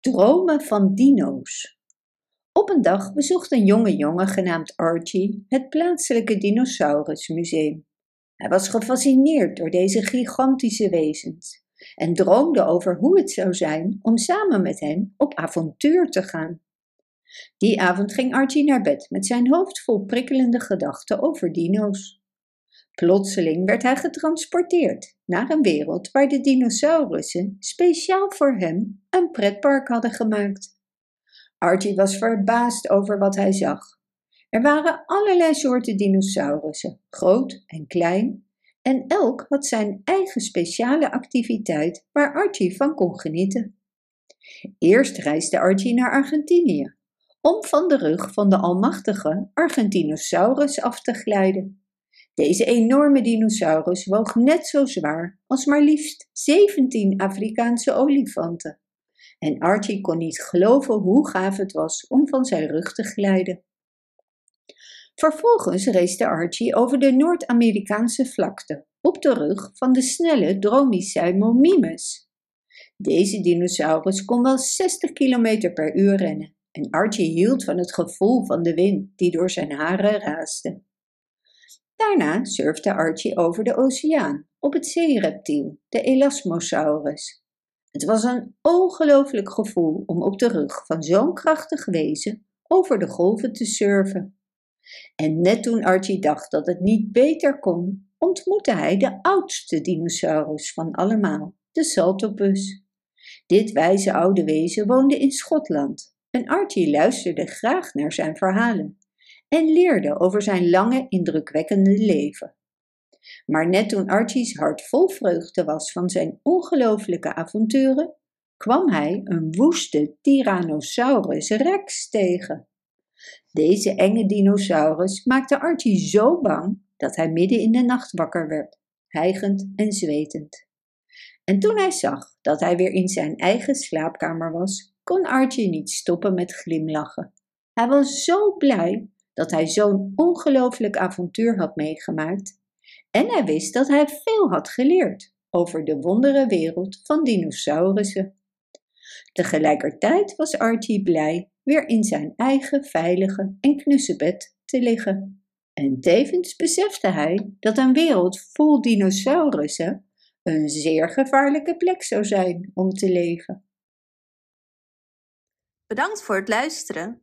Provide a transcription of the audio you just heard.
Dromen van dino's. Op een dag bezocht een jonge jongen genaamd Archie het plaatselijke dinosaurusmuseum. Hij was gefascineerd door deze gigantische wezens en droomde over hoe het zou zijn om samen met hen op avontuur te gaan. Die avond ging Archie naar bed met zijn hoofd vol prikkelende gedachten over dino's. Plotseling werd hij getransporteerd naar een wereld waar de dinosaurussen speciaal voor hem een pretpark hadden gemaakt. Archie was verbaasd over wat hij zag. Er waren allerlei soorten dinosaurussen, groot en klein, en elk had zijn eigen speciale activiteit waar Archie van kon genieten. Eerst reisde Archie naar Argentinië, om van de rug van de almachtige Argentinosaurus af te glijden. Deze enorme dinosaurus woog net zo zwaar als maar liefst 17 Afrikaanse olifanten. En Archie kon niet geloven hoe gaaf het was om van zijn rug te glijden. Vervolgens race Archie over de Noord-Amerikaanse vlakte op de rug van de snelle Dromiceimomimus. Deze dinosaurus kon wel 60 km per uur rennen en Archie hield van het gevoel van de wind die door zijn haren raasde. Daarna surfde Archie over de oceaan op het zeereptiel, de Elasmosaurus. Het was een ongelooflijk gevoel om op de rug van zo'n krachtig wezen over de golven te surfen. En net toen Archie dacht dat het niet beter kon, ontmoette hij de oudste dinosaurus van allemaal, de Saltopus. Dit wijze oude wezen woonde in Schotland en Archie luisterde graag naar zijn verhalen en leerde over zijn lange, indrukwekkende leven. Maar net toen Archie's hart vol vreugde was van zijn ongelooflijke avonturen, kwam hij een woeste Tyrannosaurus Rex tegen. Deze enge dinosaurus maakte Archie zo bang dat hij midden in de nacht wakker werd, hijgend en zwetend. En toen hij zag dat hij weer in zijn eigen slaapkamer was, kon Archie niet stoppen met glimlachen. Hij was zo blij dat hij zo'n ongelooflijk avontuur had meegemaakt en hij wist dat hij veel had geleerd over de wondere wereld van dinosaurussen. Tegelijkertijd was Archie blij weer in zijn eigen veilige en knusse bed te liggen. En tevens besefte hij dat een wereld vol dinosaurussen een zeer gevaarlijke plek zou zijn om te leven. Bedankt voor het luisteren.